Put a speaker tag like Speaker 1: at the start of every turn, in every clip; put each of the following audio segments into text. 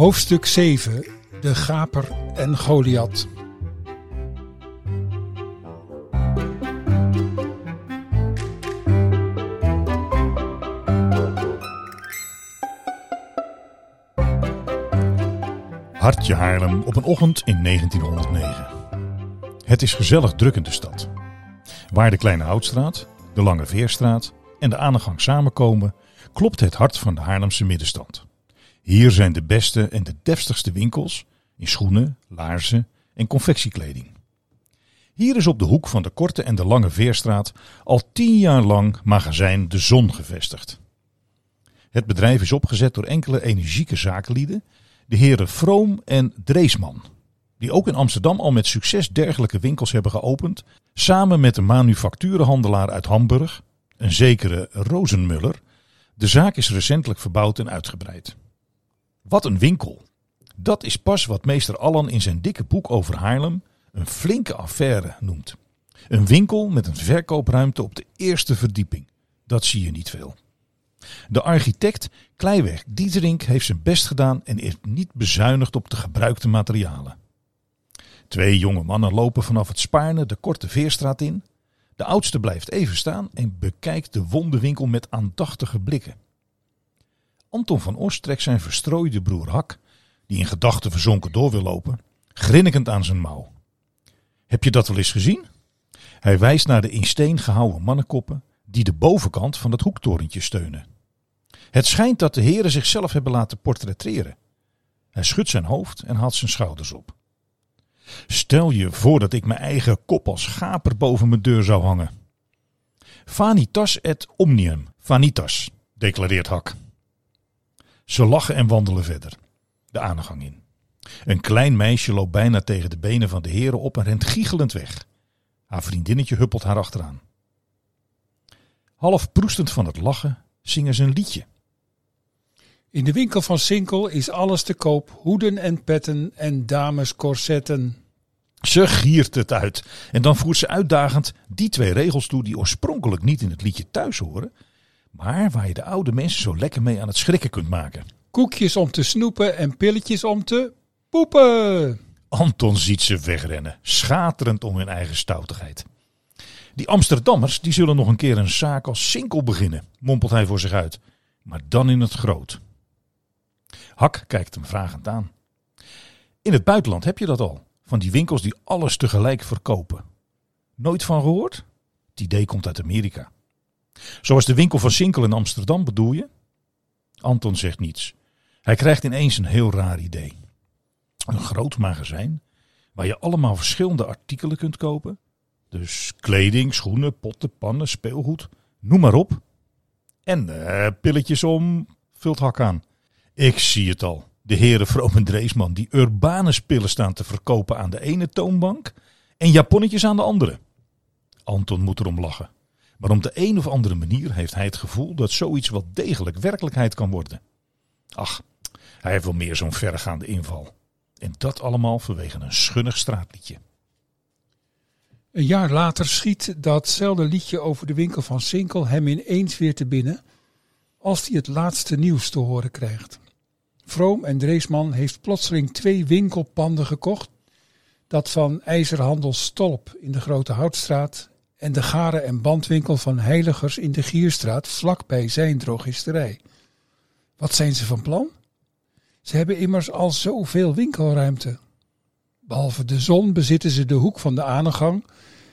Speaker 1: Hoofdstuk 7 De Gaper en Goliath.
Speaker 2: Hartje Haarlem op een ochtend in 1909. Het is gezellig druk in de stad. Waar de Kleine Houtstraat, de Lange Veerstraat en de Aanegang samenkomen, klopt het hart van de Haarlemse middenstand. Hier zijn de beste en de defstigste winkels in schoenen, laarzen en confectiekleding. Hier is op de hoek van de Korte en de Lange Veerstraat al tien jaar lang magazijn De Zon gevestigd. Het bedrijf is opgezet door enkele energieke zakenlieden, de heren Vroom en Dreesman, die ook in Amsterdam al met succes dergelijke winkels hebben geopend, samen met een manufacturenhandelaar uit Hamburg, een zekere Rozenmuller. De zaak is recentelijk verbouwd en uitgebreid. Wat een winkel! Dat is pas wat meester Allan in zijn dikke boek over Haarlem een flinke affaire noemt. Een winkel met een verkoopruimte op de eerste verdieping. Dat zie je niet veel. De architect Kleiweg Dieterink heeft zijn best gedaan en is niet bezuinigd op de gebruikte materialen. Twee jonge mannen lopen vanaf het Spaarne de korte veerstraat in. De oudste blijft even staan en bekijkt de wonde met aandachtige blikken. Anton van Os trekt zijn verstrooide broer Hak, die in gedachten verzonken door wil lopen, grinnikend aan zijn mouw. Heb je dat wel eens gezien? Hij wijst naar de in steen gehouwen mannenkoppen die de bovenkant van het hoektorentje steunen. Het schijnt dat de heren zichzelf hebben laten portretteren. Hij schudt zijn hoofd en haalt zijn schouders op. Stel je voor dat ik mijn eigen kop als gaper boven mijn deur zou hangen. Vanitas et omnium, vanitas, declareert Hak. Ze lachen en wandelen verder, de aangang in. Een klein meisje loopt bijna tegen de benen van de heren op en rent giechelend weg. Haar vriendinnetje huppelt haar achteraan. Half proestend van het lachen zingen ze een liedje.
Speaker 1: In de winkel van Sinkel is alles te koop: hoeden en petten en damescorsetten.
Speaker 2: Ze giert het uit en dan voert ze uitdagend die twee regels toe die oorspronkelijk niet in het liedje thuis horen, maar waar je de oude mensen zo lekker mee aan het schrikken kunt maken.
Speaker 1: Koekjes om te snoepen en pilletjes om te poepen.
Speaker 2: Anton ziet ze wegrennen, schaterend om hun eigen stoutigheid. Die Amsterdammers die zullen nog een keer een zaak als Sinkel beginnen, mompelt hij voor zich uit. Maar dan in het groot. Hak kijkt hem vragend aan. In het buitenland heb je dat al. Van die winkels die alles tegelijk verkopen. Nooit van gehoord? Het idee komt uit Amerika. Zoals de winkel van Sinkel in Amsterdam bedoel je? Anton zegt niets. Hij krijgt ineens een heel raar idee. Een groot magazijn waar je allemaal verschillende artikelen kunt kopen. Dus kleding, schoenen, potten, pannen, speelgoed, noem maar op. En uh, pilletjes om, vult Hak aan. Ik zie het al. De heren Vroom Dreesman die urbane spullen staan te verkopen aan de ene toonbank en japonnetjes aan de andere. Anton moet erom lachen. Maar op de een of andere manier heeft hij het gevoel dat zoiets wel degelijk werkelijkheid kan worden. Ach, hij heeft wel meer zo'n verregaande inval. En dat allemaal vanwege een schunnig straatliedje.
Speaker 1: Een jaar later schiet datzelfde liedje over de winkel van Sinkel hem ineens weer te binnen, als hij het laatste nieuws te horen krijgt. Vroom en Dreesman heeft plotseling twee winkelpanden gekocht, dat van IJzerhandel Stolp in de Grote Houtstraat en de garen- en bandwinkel van Heiligers in de Gierstraat vlakbij zijn drogisterij. Wat zijn ze van plan? Ze hebben immers al zoveel winkelruimte. Behalve de zon bezitten ze de hoek van de Anegang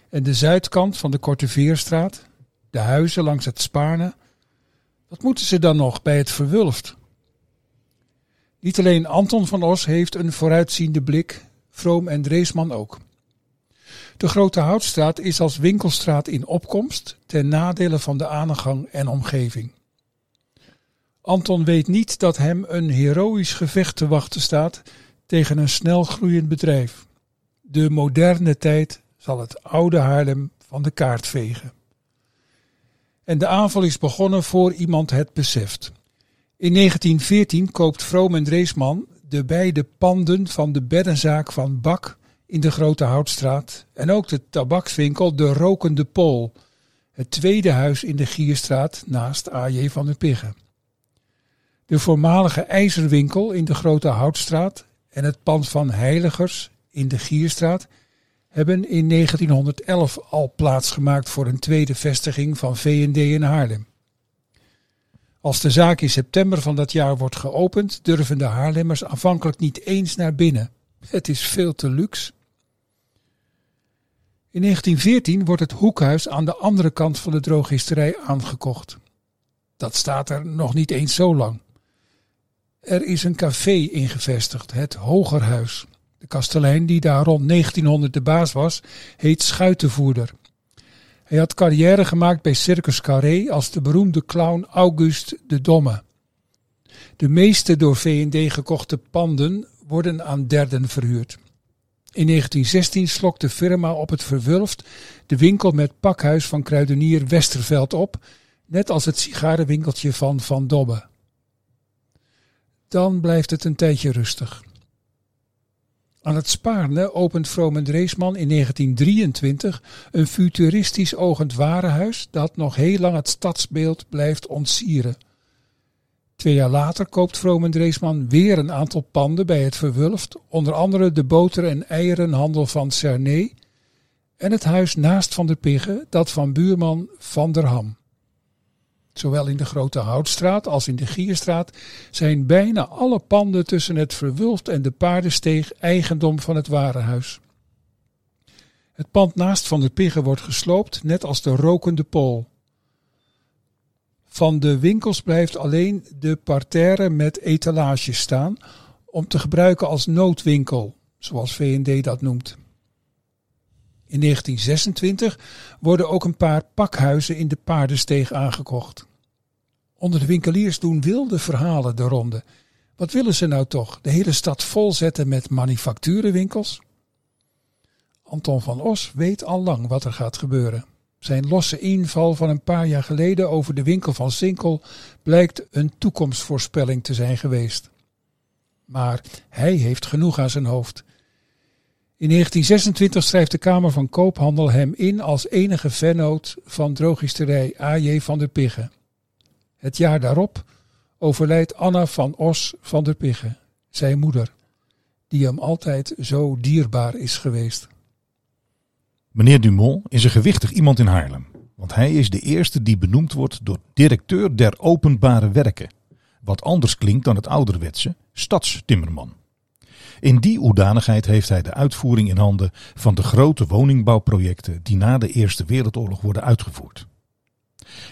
Speaker 1: en de zuidkant van de Korte Veerstraat, de huizen langs het Spaarne. Wat moeten ze dan nog bij het Verwulft? Niet alleen Anton van Os heeft een vooruitziende blik, Vroom en Dreesman ook. De Grote Houtstraat is als winkelstraat in opkomst ten nadele van de Anegang en omgeving. Anton weet niet dat hem een heroïsch gevecht te wachten staat tegen een snel groeiend bedrijf. De moderne tijd zal het oude Haarlem van de kaart vegen. En de aanval is begonnen voor iemand het beseft. In 1914 koopt Vroom en Dreesman de beide panden van de beddenzaak van Bak in de Grote Houtstraat en ook de tabakswinkel De Rokende Pool, het tweede huis in de Gierstraat naast A.J. van der Piggen. De voormalige ijzerwinkel in de Grote Houtstraat en het pand van Heiligers in de Gierstraat hebben in 1911 al plaatsgemaakt voor een tweede vestiging van V&D in Haarlem. Als de zaak in september van dat jaar wordt geopend, durven de Haarlemmers aanvankelijk niet eens naar binnen. Het is veel te luxe. In 1914 wordt het hoekhuis aan de andere kant van de drogisterij aangekocht. Dat staat er nog niet eens zo lang. Er is een café ingevestigd, het Hogerhuis. De kastelein die daar rond 1900 de baas was, heet Schuitenvoerder. Hij had carrière gemaakt bij Circus Carré als de beroemde clown Auguste de Domme. De meeste door V&D gekochte panden worden aan derden verhuurd. In 1916 slokt de firma op het Verwulft de winkel met pakhuis van kruidenier Westerveld op, net als het sigarenwinkeltje van Van Dobbe. Dan blijft het een tijdje rustig. Aan het Spaarne opent Vroom en Dreesman in 1923 een futuristisch ogend warenhuis dat nog heel lang het stadsbeeld blijft ontsieren. Twee jaar later koopt Vroom en Dreesman weer een aantal panden bij het Verwulft, onder andere de boter- en eierenhandel van Cernay en het huis naast Van der Pigge, dat van buurman Van der Ham. Zowel in de Grote Houtstraat als in de Gierstraat zijn bijna alle panden tussen het Verwulft en de Paardensteeg eigendom van het warenhuis. Het pand naast Van der Pigge wordt gesloopt, net als de Rokende Pool. Van de winkels blijft alleen de parterre met etalages staan, om te gebruiken als noodwinkel, zoals V&D dat noemt. In 1926 worden ook een paar pakhuizen in de paardensteeg aangekocht. Onder de winkeliers doen wilde verhalen de ronde. Wat willen ze nou toch? De hele stad volzetten met manufacturenwinkels? Anton van Os weet al lang wat er gaat gebeuren. Zijn losse inval van een paar jaar geleden over de winkel van Sinkel blijkt een toekomstvoorspelling te zijn geweest. Maar hij heeft genoeg aan zijn hoofd. In 1926 schrijft de Kamer van Koophandel hem in als enige vennoot van drogisterij A.J. van der Pigge. Het jaar daarop overlijdt Anna van Os van der Pigge, zijn moeder, die hem altijd zo dierbaar is geweest.
Speaker 2: Meneer Dumont is een gewichtig iemand in Haarlem, want hij is de eerste die benoemd wordt door directeur der openbare werken, wat anders klinkt dan het ouderwetse stadstimmerman. In die hoedanigheid heeft hij de uitvoering in handen van de grote woningbouwprojecten die na de Eerste Wereldoorlog worden uitgevoerd.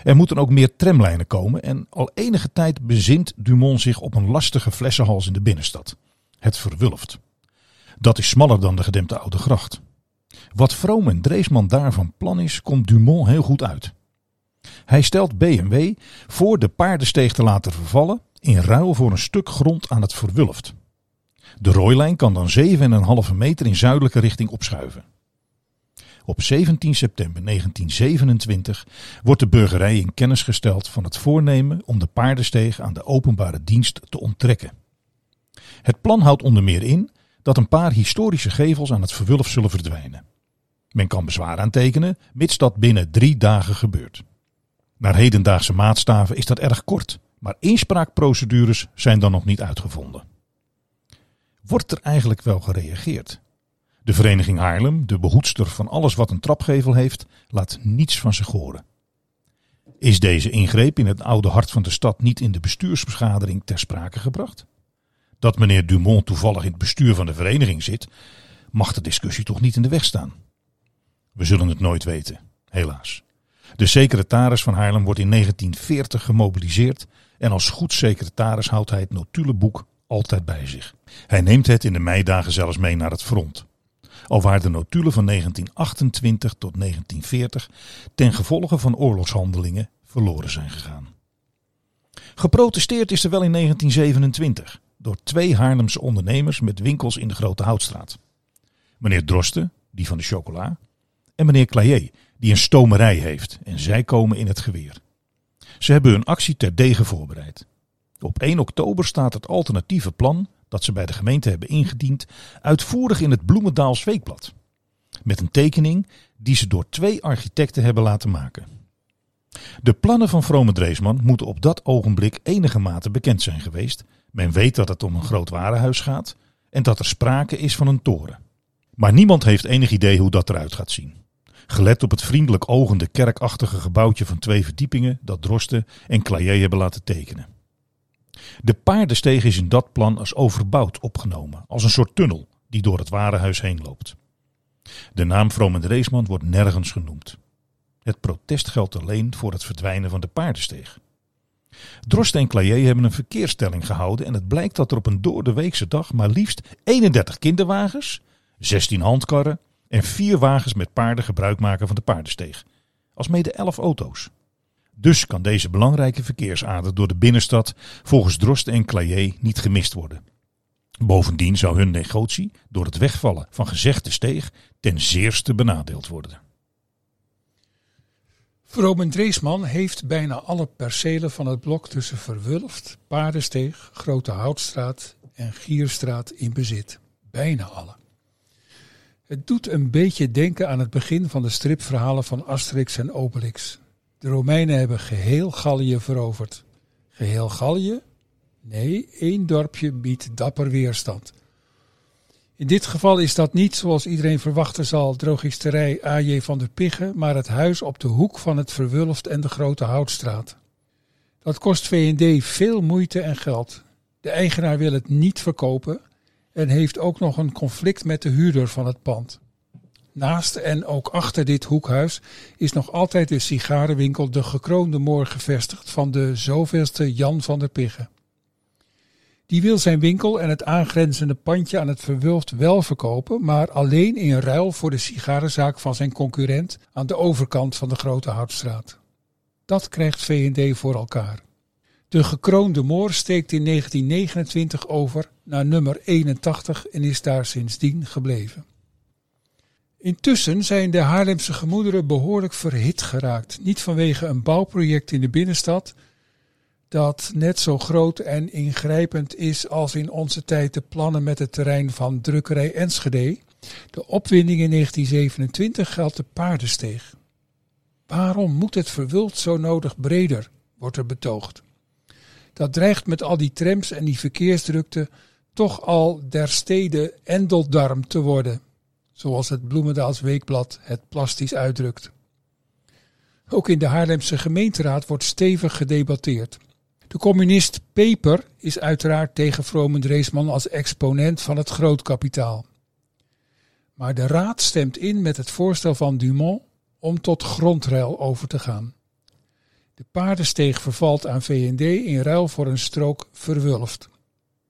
Speaker 2: Er moeten ook meer tramlijnen komen en al enige tijd bezint Dumont zich op een lastige flessenhals in de binnenstad. Het Verwulft. Dat is smaller dan de gedempte Oude Gracht. Wat Vroom en Dreesman daarvan plan is, komt Dumont heel goed uit. Hij stelt BMW voor de paardensteeg te laten vervallen in ruil voor een stuk grond aan het Verwulft. De rooilijn kan dan 7,5 meter in zuidelijke richting opschuiven. Op 17 september 1927 wordt de burgerij in kennis gesteld van het voornemen om de paardensteeg aan de openbare dienst te onttrekken. Het plan houdt onder meer in dat een paar historische gevels aan het verwulf zullen verdwijnen. Men kan bezwaar aantekenen, mits dat binnen drie dagen gebeurt. Naar hedendaagse maatstaven is dat erg kort, maar inspraakprocedures zijn dan nog niet uitgevonden. Wordt er eigenlijk wel gereageerd? De vereniging Haarlem, de behoedster van alles wat een trapgevel heeft, laat niets van zich horen. Is deze ingreep in het oude hart van de stad niet in de bestuursbeschadering ter sprake gebracht? Dat meneer Dumont toevallig in het bestuur van de vereniging zit, mag de discussie toch niet in de weg staan. We zullen het nooit weten, helaas. De secretaris van Haarlem wordt in 1940 gemobiliseerd en als goed secretaris houdt hij het notulenboek altijd bij zich. Hij neemt het in de meidagen zelfs mee naar het front alwaar de notulen van 1928 tot 1940 ten gevolge van oorlogshandelingen verloren zijn gegaan. Geprotesteerd is er wel in 1927 door twee Haarlemse ondernemers met winkels in de Grote Houtstraat. Meneer Drosten, die van de chocola, en meneer Clayer, die een stomerij heeft en zij komen in het geweer. Ze hebben hun actie terdege voorbereid. Op 1 oktober staat het alternatieve plan dat ze bij de gemeente hebben ingediend uitvoerig in het Bloemendaals Weekblad. Met een tekening die ze door twee architecten hebben laten maken. De plannen van Vrome Dreesman moeten op dat ogenblik enige mate bekend zijn geweest. Men weet dat het om een groot warenhuis gaat en dat er sprake is van een toren. Maar niemand heeft enig idee hoe dat eruit gaat zien. Gelet op het vriendelijk ogende kerkachtige gebouwtje van twee verdiepingen dat Drosten en Clayer hebben laten tekenen. De paardensteeg is in dat plan als overbouwd opgenomen, als een soort tunnel die door het warenhuis heen loopt. De naam Vroom en Reesman wordt nergens genoemd. Het protest geldt alleen voor het verdwijnen van de paardensteeg. Drost en Clayer hebben een verkeerstelling gehouden en het blijkt dat er op een doordeweekse dag maar liefst 31 kinderwagens, 16 handkarren en 4 wagens met paarden gebruik maken van de paardensteeg. Alsmede 11 auto's. Dus kan deze belangrijke verkeersader door de binnenstad volgens Drost en Clayer niet gemist worden. Bovendien zou hun negotie door het wegvallen van gezegde steeg ten zeerste benadeeld worden.
Speaker 1: Vromen Dreesman heeft bijna alle percelen van het blok tussen Verwulft, Paardensteeg, Grote Houtstraat en Gierstraat in bezit. Bijna alle. Het doet een beetje denken aan het begin van de stripverhalen van Asterix en Obelix. De Romeinen hebben geheel Gallië veroverd. Geheel Gallië? Nee, één dorpje biedt dapper weerstand. In dit geval is dat niet, zoals iedereen verwachten zal, drogisterij A.J. van der Pigge, maar het huis op de hoek van het Verwulft en de Grote Houtstraat. Dat kost V&D veel moeite en geld. De eigenaar wil het niet verkopen en heeft ook nog een conflict met de huurder van het pand. Naast en ook achter dit hoekhuis is nog altijd de sigarenwinkel De Gekroonde Moor gevestigd van de zoveelste Jan van der Pigge. Die wil zijn winkel en het aangrenzende pandje aan het Verwulft wel verkopen, maar alleen in ruil voor de sigarenzaak van zijn concurrent aan de overkant van de Grote Houtstraat. Dat krijgt V&D voor elkaar. De gekroonde moor steekt in 1929 over naar nummer 81 en is daar sindsdien gebleven. Intussen zijn de Haarlemse gemoederen behoorlijk verhit geraakt. Niet vanwege een bouwproject in de binnenstad, dat net zo groot en ingrijpend is als in onze tijd de plannen met het terrein van drukkerij Enschede. De opwinding in 1927 geldt de paardensteeg. Waarom moet het verwuld zo nodig breder, wordt er betoogd. Dat dreigt met al die trams en die verkeersdrukte toch al der steden endeldarm te worden, zoals het Bloemendaals Weekblad het plastisch uitdrukt. Ook in de Haarlemse gemeenteraad wordt stevig gedebatteerd. De communist Peper is uiteraard tegen Vromen Dreesman als exponent van het grootkapitaal. Maar de raad stemt in met het voorstel van Dumont om tot grondruil over te gaan. De paardensteeg vervalt aan VND in ruil voor een strook verwulft.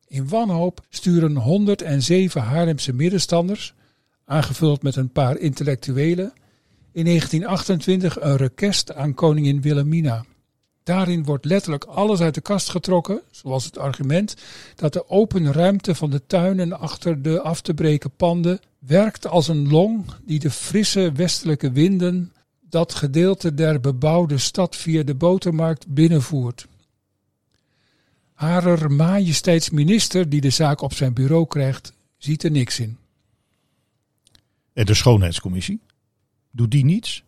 Speaker 1: In wanhoop sturen 107 Haarlemse middenstanders, aangevuld met een paar intellectuelen, in 1928 een request aan koningin Wilhelmina. Daarin wordt letterlijk alles uit de kast getrokken, zoals het argument dat de open ruimte van de tuinen achter de af te breken panden werkt als een long die de frisse westelijke winden dat gedeelte der bebouwde stad via de botermarkt binnenvoert. Harer majesteitsminister, die de zaak op zijn bureau krijgt, ziet er niks in.
Speaker 2: En de schoonheidscommissie? Doet die niets?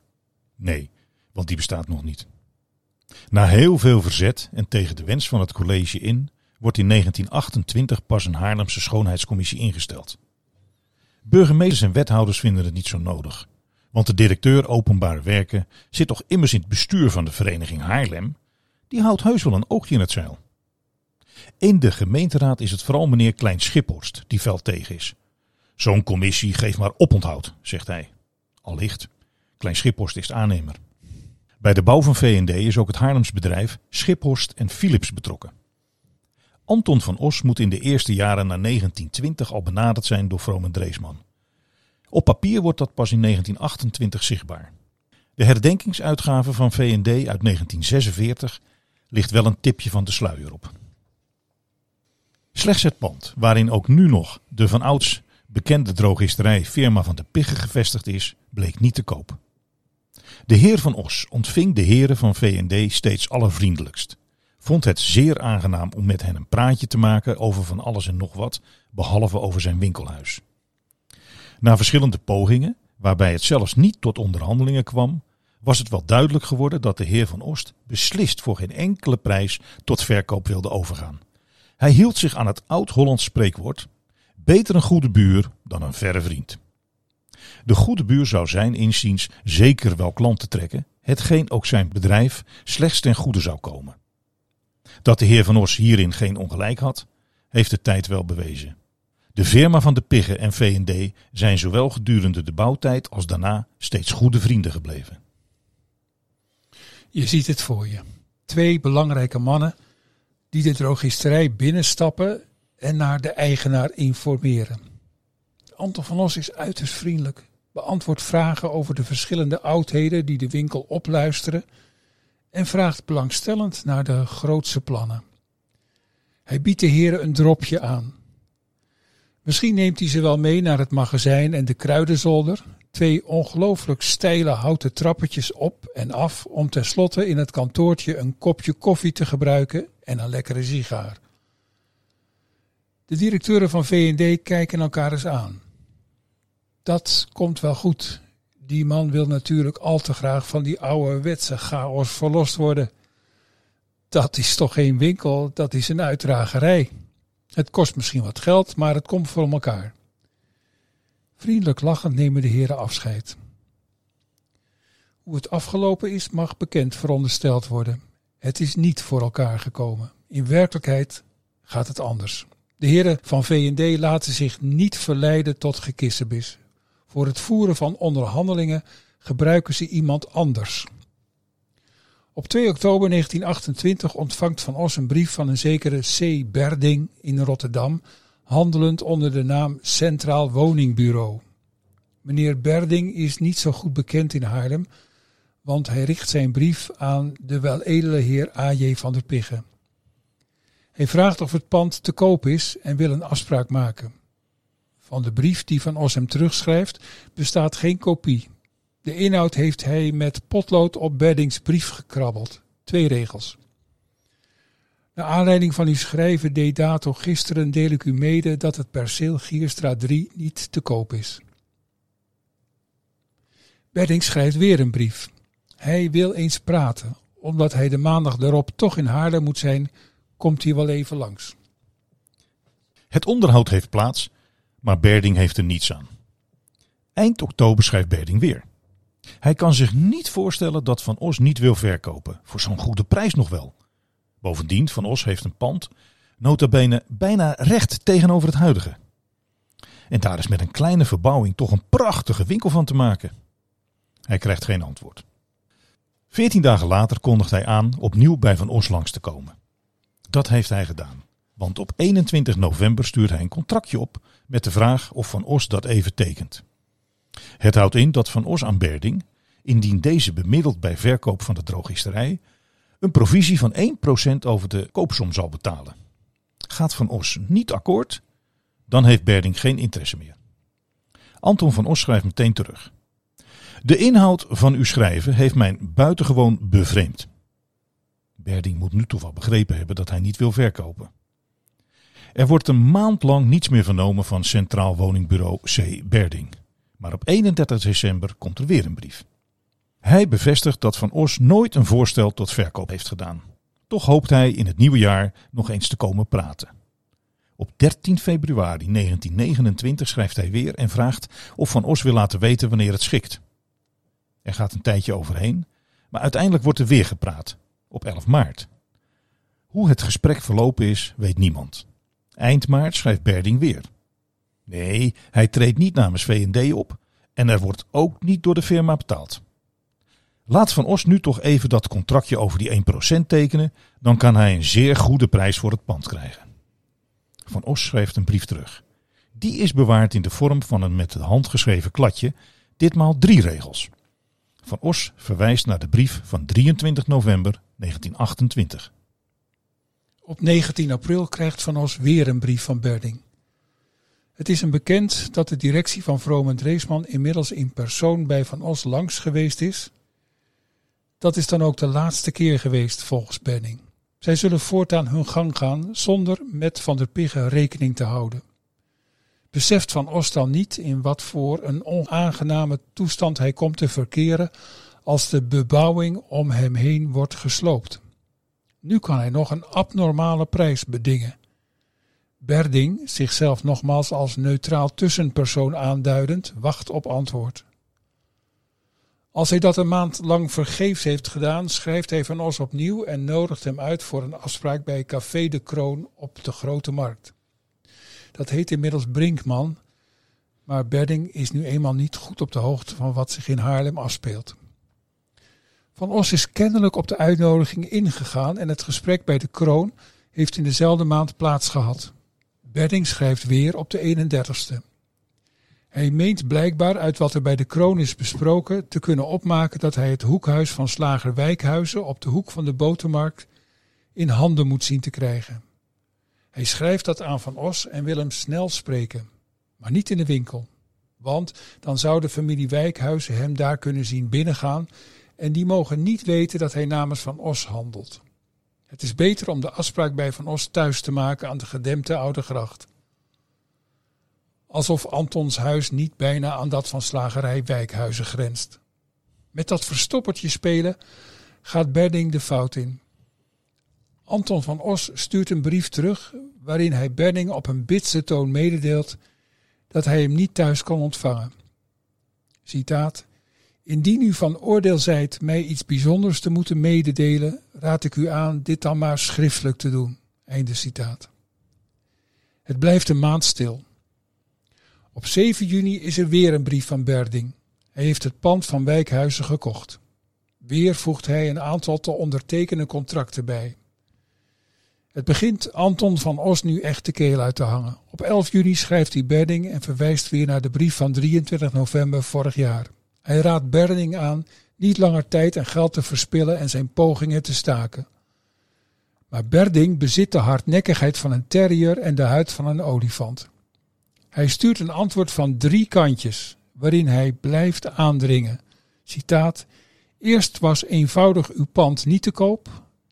Speaker 2: Nee, want die bestaat nog niet. Na heel veel verzet en tegen de wens van het college in, wordt in 1928 pas een Haarlemse schoonheidscommissie ingesteld. Burgemeesters en wethouders vinden het niet zo nodig. Want de directeur openbare werken zit toch immers in het bestuur van de vereniging Haarlem. Die houdt heus wel een oogje in het zeil. In de gemeenteraad is het vooral meneer Klein Schiphorst die fel tegen is. Zo'n commissie geeft maar oponthoud, zegt hij. Allicht, Klein Schiphorst is aannemer. Bij de bouw van V&D is ook het Haarlems bedrijf Schiphorst en Philips betrokken. Anton van Os moet in de eerste jaren na 1920 al benaderd zijn door Vroom Dreesman. Op papier wordt dat pas in 1928 zichtbaar. De herdenkingsuitgave van V&D uit 1946 ligt wel een tipje van de sluier op. Slechts het pand, waarin ook nu nog de van ouds bekende drogisterij firma van de Pigge gevestigd is, bleek niet te koop. De heer van Os ontving de heren van V&D steeds allervriendelijkst. Vond het zeer aangenaam om met hen een praatje te maken over van alles en nog wat, behalve over zijn winkelhuis. Na verschillende pogingen, waarbij het zelfs niet tot onderhandelingen kwam, was het wel duidelijk geworden dat de heer van Ost beslist voor geen enkele prijs tot verkoop wilde overgaan. Hij hield zich aan het oud-Hollands spreekwoord: beter een goede buur dan een verre vriend. De goede buur zou zijn inziens zeker wel klanten trekken, hetgeen ook zijn bedrijf slechts ten goede zou komen. Dat de heer Van Os hierin geen ongelijk had, heeft de tijd wel bewezen. De firma van de Piggen en V&D zijn zowel gedurende de bouwtijd als daarna steeds goede vrienden gebleven.
Speaker 1: Je ziet het voor je. Twee belangrijke mannen die de drogisterij binnenstappen en naar de eigenaar informeren. Anton van Os is uiterst vriendelijk, beantwoordt vragen over de verschillende oudheden die de winkel opluisteren en vraagt belangstellend naar de grootste plannen. Hij biedt de heren een dropje aan. Misschien neemt hij ze wel mee naar het magazijn en de kruidenzolder, twee ongelooflijk steile houten trappetjes op en af om tenslotte in het kantoortje een kopje koffie te gebruiken en een lekkere sigaar. De directeuren van V&D kijken elkaar eens aan. Dat komt wel goed. Die man wil natuurlijk al te graag van die ouderwetse chaos verlost worden. Dat is toch geen winkel, dat is een uitdragerij. Het kost misschien wat geld, maar het komt voor elkaar. Vriendelijk lachend nemen de heren afscheid. Hoe het afgelopen is, mag bekend verondersteld worden. Het is niet voor elkaar gekomen. In werkelijkheid gaat het anders. De heren van V&D laten zich niet verleiden tot gekissenbis. Voor het voeren van onderhandelingen gebruiken ze iemand anders. Op 2 oktober 1928 ontvangt Van Os een brief van een zekere C. Berding in Rotterdam, handelend onder de naam Centraal Woningbureau. Meneer Berding is niet zo goed bekend in Haarlem, want hij richt zijn brief aan de weledele heer A.J. van der Piggen. Hij vraagt of het pand te koop is en wil een afspraak maken. Van de brief die Van Os hem terugschrijft bestaat geen kopie. De inhoud heeft hij met potlood op Berdings brief gekrabbeld. Twee regels. Naar aanleiding van uw schrijven deed dato gisteren deel ik u mede dat het perceel Gierstra 3 niet te koop is. Berding schrijft weer een brief. Hij wil eens praten. Omdat hij de maandag erop toch in Haarlem moet zijn, komt hij wel even langs.
Speaker 2: Het onderhoud heeft plaats, maar Berding heeft er niets aan. Eind oktober schrijft Berding weer. Hij kan zich niet voorstellen dat Van Os niet wil verkopen, voor zo'n goede prijs nog wel. Bovendien, Van Os heeft een pand, nota bene bijna recht tegenover het huidige. En daar is met een kleine verbouwing toch een prachtige winkel van te maken. Hij krijgt geen antwoord. Veertien dagen later kondigt hij aan opnieuw bij Van Os langs te komen. Dat heeft hij gedaan. Want op 21 november stuurt hij een contractje op met de vraag of Van Os dat even tekent. Het houdt in dat Van Os aan Berding, indien deze bemiddelt bij verkoop van de drogisterij, een provisie van 1% over de koopsom zal betalen. Gaat Van Os niet akkoord, dan heeft Berding geen interesse meer. Anton van Os schrijft meteen terug. De inhoud van uw schrijven heeft mij buitengewoon bevreemd. Berding moet nu toch wel begrepen hebben dat hij niet wil verkopen. Er wordt een maand lang niets meer vernomen van Centraal Woningbureau C. Berding. Maar op 31 december komt er weer een brief. Hij bevestigt dat Van Os nooit een voorstel tot verkoop heeft gedaan. Toch hoopt hij in het nieuwe jaar nog eens te komen praten. Op 13 februari 1929 schrijft hij weer en vraagt of Van Os wil laten weten wanneer het schikt. Er gaat een tijdje overheen, maar uiteindelijk wordt er weer gepraat, op 11 maart. Hoe het gesprek verlopen is, weet niemand. Eind maart schrijft Berding weer. Nee, hij treedt niet namens V&D op en er wordt ook niet door de firma betaald. Laat Van Os nu toch even dat contractje over die 1% tekenen, dan kan hij een zeer goede prijs voor het pand krijgen. Van Os schrijft een brief terug. Die is bewaard in de vorm van een met de hand geschreven kladje, ditmaal drie regels. Van Os verwijst naar de brief van 23 november 1928.
Speaker 1: Op 19 april krijgt Van Os weer een brief van Berding. Het is hem bekend dat de directie van Vroom Dreesman inmiddels in persoon bij Van Os langs geweest is. Dat is dan ook de laatste keer geweest volgens Berding. Zij zullen voortaan hun gang gaan zonder met Van der Piggen rekening te houden. Beseft Van Os dan niet in wat voor een onaangename toestand hij komt te verkeren als de bebouwing om hem heen wordt gesloopt. Nu kan hij nog een abnormale prijs bedingen. Berding, zichzelf nogmaals als neutraal tussenpersoon aanduidend, wacht op antwoord. Als hij dat een maand lang vergeefs heeft gedaan, schrijft hij Van Os opnieuw en nodigt hem uit voor een afspraak bij Café de Kroon op de Grote Markt. Dat heet inmiddels Brinkman, maar Berding is nu eenmaal niet goed op de hoogte van wat zich in Haarlem afspeelt. Van Os is kennelijk op de uitnodiging ingegaan en het gesprek bij de kroon heeft in dezelfde maand plaatsgehad. Berding schrijft weer op de 31ste. Hij meent blijkbaar uit wat er bij de kroon is besproken te kunnen opmaken dat hij het hoekhuis van slager Wijkhuizen op de hoek van de botermarkt in handen moet zien te krijgen. Hij schrijft dat aan Van Os en wil hem snel spreken, maar niet in de winkel. Want dan zou de familie Wijkhuizen hem daar kunnen zien binnengaan en die mogen niet weten dat hij namens Van Os handelt. Het is beter om de afspraak bij Van Os thuis te maken aan de gedempte Oude Gracht. Alsof Antons huis niet bijna aan dat van slagerij Wijkhuizen grenst. Met dat verstoppertje spelen gaat Berding de fout in. Anton van Os stuurt een brief terug waarin hij Berding op een bitse toon mededeelt dat hij hem niet thuis kon ontvangen. Citaat Indien u van oordeel zijt mij iets bijzonders te moeten mededelen, raad ik u aan dit dan maar schriftelijk te doen. Einde citaat. Het blijft een maand stil. Op 7 juni is er weer een brief van Berding. Hij heeft het pand van Wijkhuizen gekocht. Weer voegt hij een aantal te ondertekenen contracten bij. Het begint Anton van Os nu echt de keel uit te hangen. Op 11 juni schrijft hij Berding en verwijst weer naar de brief van 23 november vorig jaar. Hij raadt Berding aan niet langer tijd en geld te verspillen en zijn pogingen te staken. Maar Berding bezit de hardnekkigheid van een terrier en de huid van een olifant. Hij stuurt een antwoord van drie kantjes, waarin hij blijft aandringen. Citaat: Eerst was eenvoudig uw pand niet te koop,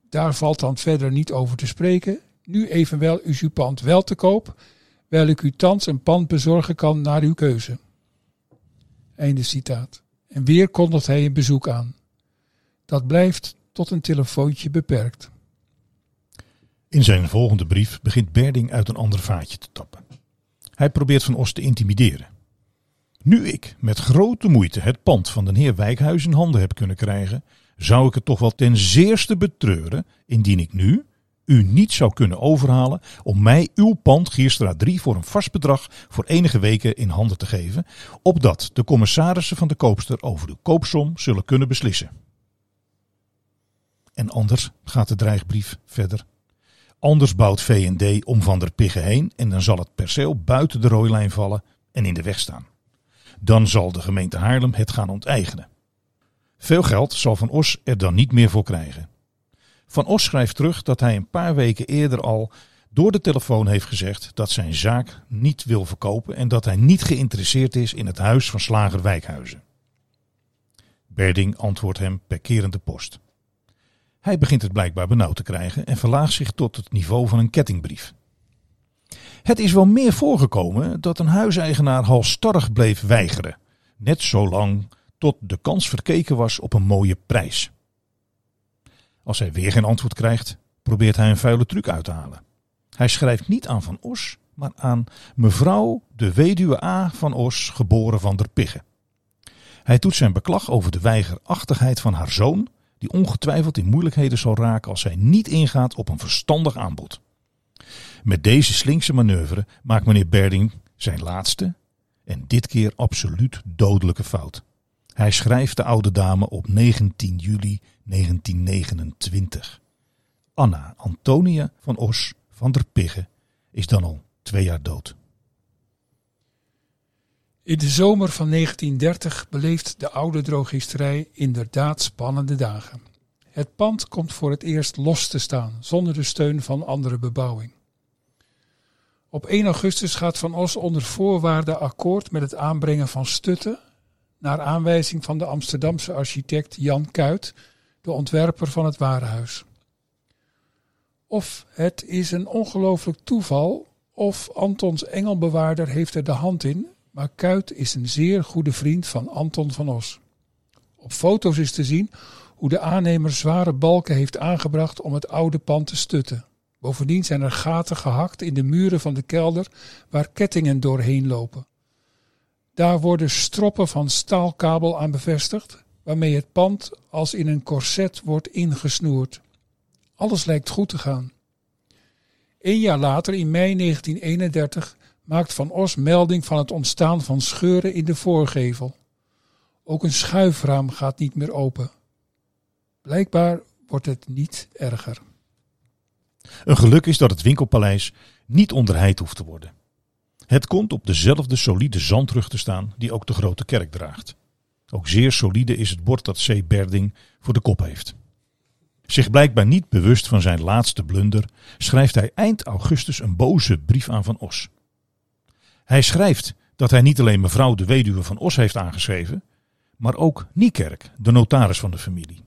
Speaker 1: daar valt dan verder niet over te spreken. Nu evenwel is uw pand wel te koop, wijl ik u thans een pand bezorgen kan naar uw keuze. Einde citaat. En weer kondigt hij een bezoek aan. Dat blijft tot een telefoontje beperkt.
Speaker 2: In zijn volgende brief begint Berding uit een ander vaatje te tappen. Hij probeert Van Os te intimideren. Nu ik met grote moeite het pand van de heer Wijkhuis in handen heb kunnen krijgen, zou ik het toch wel ten zeerste betreuren indien ik nu u niet zou kunnen overhalen om mij uw pand Gierstraat 3 voor een vast bedrag voor enige weken in handen te geven, opdat de commissarissen van de koopster over de koopsom zullen kunnen beslissen. En anders gaat de dreigbrief verder. Anders bouwt V&D om Van der Piggen heen en dan zal het perceel buiten de rooilijn vallen en in de weg staan. Dan zal de gemeente Haarlem het gaan onteigenen. Veel geld zal Van Os er dan niet meer voor krijgen. Van Os schrijft terug dat hij een paar weken eerder al door de telefoon heeft gezegd dat zijn zaak niet wil verkopen en dat hij niet geïnteresseerd is in het huis van slager Wijkhuizen. Berding antwoordt hem per kerende post. Hij begint het blijkbaar benauwd te krijgen en verlaagt zich tot het niveau van een kettingbrief. Het is wel meer voorgekomen dat een huiseigenaar halstarrig bleef weigeren, net zolang tot de kans verkeken was op een mooie prijs. Als hij weer geen antwoord krijgt, probeert hij een vuile truc uit te halen. Hij schrijft niet aan Van Os, maar aan mevrouw de weduwe A. van Os, geboren van der Pigge. Hij doet zijn beklag over de weigerachtigheid van haar zoon, die ongetwijfeld in moeilijkheden zal raken als zij niet ingaat op een verstandig aanbod. Met deze slinkse manoeuvre maakt meneer Berding zijn laatste en dit keer absoluut dodelijke fout. Hij schrijft de oude dame op 19 juli 1929. Anna Antonia van Os van der Pigge is dan al twee jaar dood.
Speaker 1: In de zomer van 1930 beleeft de oude drogisterij inderdaad spannende dagen. Het pand komt voor het eerst los te staan, zonder de steun van andere bebouwing. Op 1 augustus gaat Van Os onder voorwaarden akkoord met het aanbrengen van stutten, naar aanwijzing van de Amsterdamse architect Jan Kuit, de ontwerper van het warenhuis. Of het is een ongelooflijk toeval, of Antons engelbewaarder heeft er de hand in, maar Kuit is een zeer goede vriend van Anton van Os. Op foto's is te zien hoe de aannemer zware balken heeft aangebracht om het oude pand te stutten. Bovendien zijn er gaten gehakt in de muren van de kelder waar kettingen doorheen lopen. Daar worden stroppen van staalkabel aan bevestigd, waarmee het pand als in een korset wordt ingesnoerd. Alles lijkt goed te gaan. Een jaar later, in mei 1931, maakt Van Os melding van het ontstaan van scheuren in de voorgevel. Ook een schuifraam gaat niet meer open. Blijkbaar wordt het niet erger.
Speaker 2: Een geluk is dat het winkelpaleis niet onderheid hoeft te worden. Het komt op dezelfde solide zandrug te staan die ook de grote kerk draagt. Ook zeer solide is het bord dat C. Berding voor de kop heeft. Zich blijkbaar niet bewust van zijn laatste blunder, schrijft hij eind augustus een boze brief aan Van Os. Hij schrijft dat hij niet alleen mevrouw de weduwe van Os heeft aangeschreven, maar ook Niekerk, de notaris van de familie.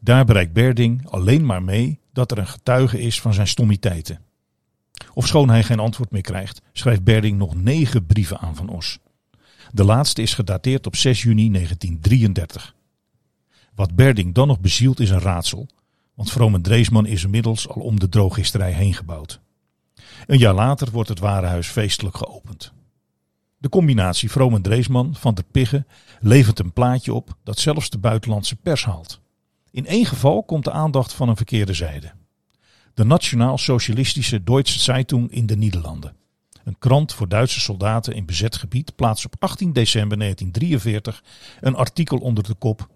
Speaker 2: Daar bereikt Berding alleen maar mee dat er een getuige is van zijn stommiteiten. Ofschoon hij geen antwoord meer krijgt, schrijft Berding nog negen brieven aan Van Os. De laatste is gedateerd op 6 juni 1933. Wat Berding dan nog bezielt is een raadsel, want Vroom Dreesman is inmiddels al om de drooggisterij heen gebouwd. Een jaar later wordt het warenhuis feestelijk geopend. De combinatie Vroom Dreesman van der Pigge levert een plaatje op dat zelfs de buitenlandse pers haalt. In één geval komt de aandacht van een verkeerde zijde. De Nationaal-Socialistische Deutsche Zeitung in de Nederlanden. Een krant voor Duitse soldaten in bezet gebied plaatst op 18 december 1943 een artikel onder de kop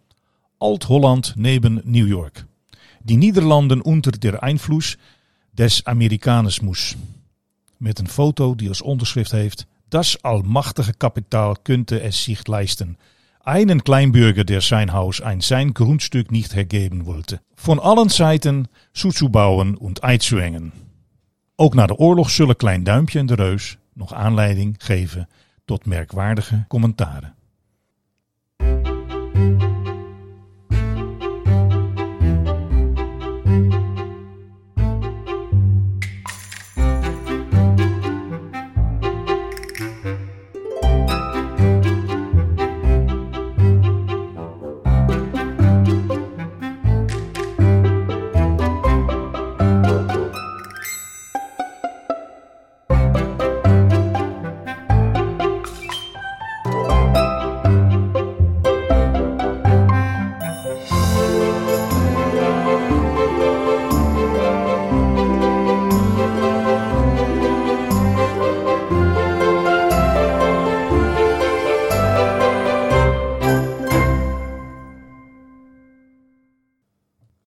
Speaker 2: Alt-Holland neben New York. Die Nederlanden unter der Einfluss des Amerikanismus. Met een foto die als onderschrift heeft Das almachtige kapitaal könnte es zich leisten. Einen Kleinbürger, der sein Haus ein sein Grundstück nicht hergeben wollte. Von allen Seiten zuzubauen und einzuengen. Ook na de oorlog zullen Klein Duimpje en de Reus nog aanleiding geven tot merkwaardige commentaren.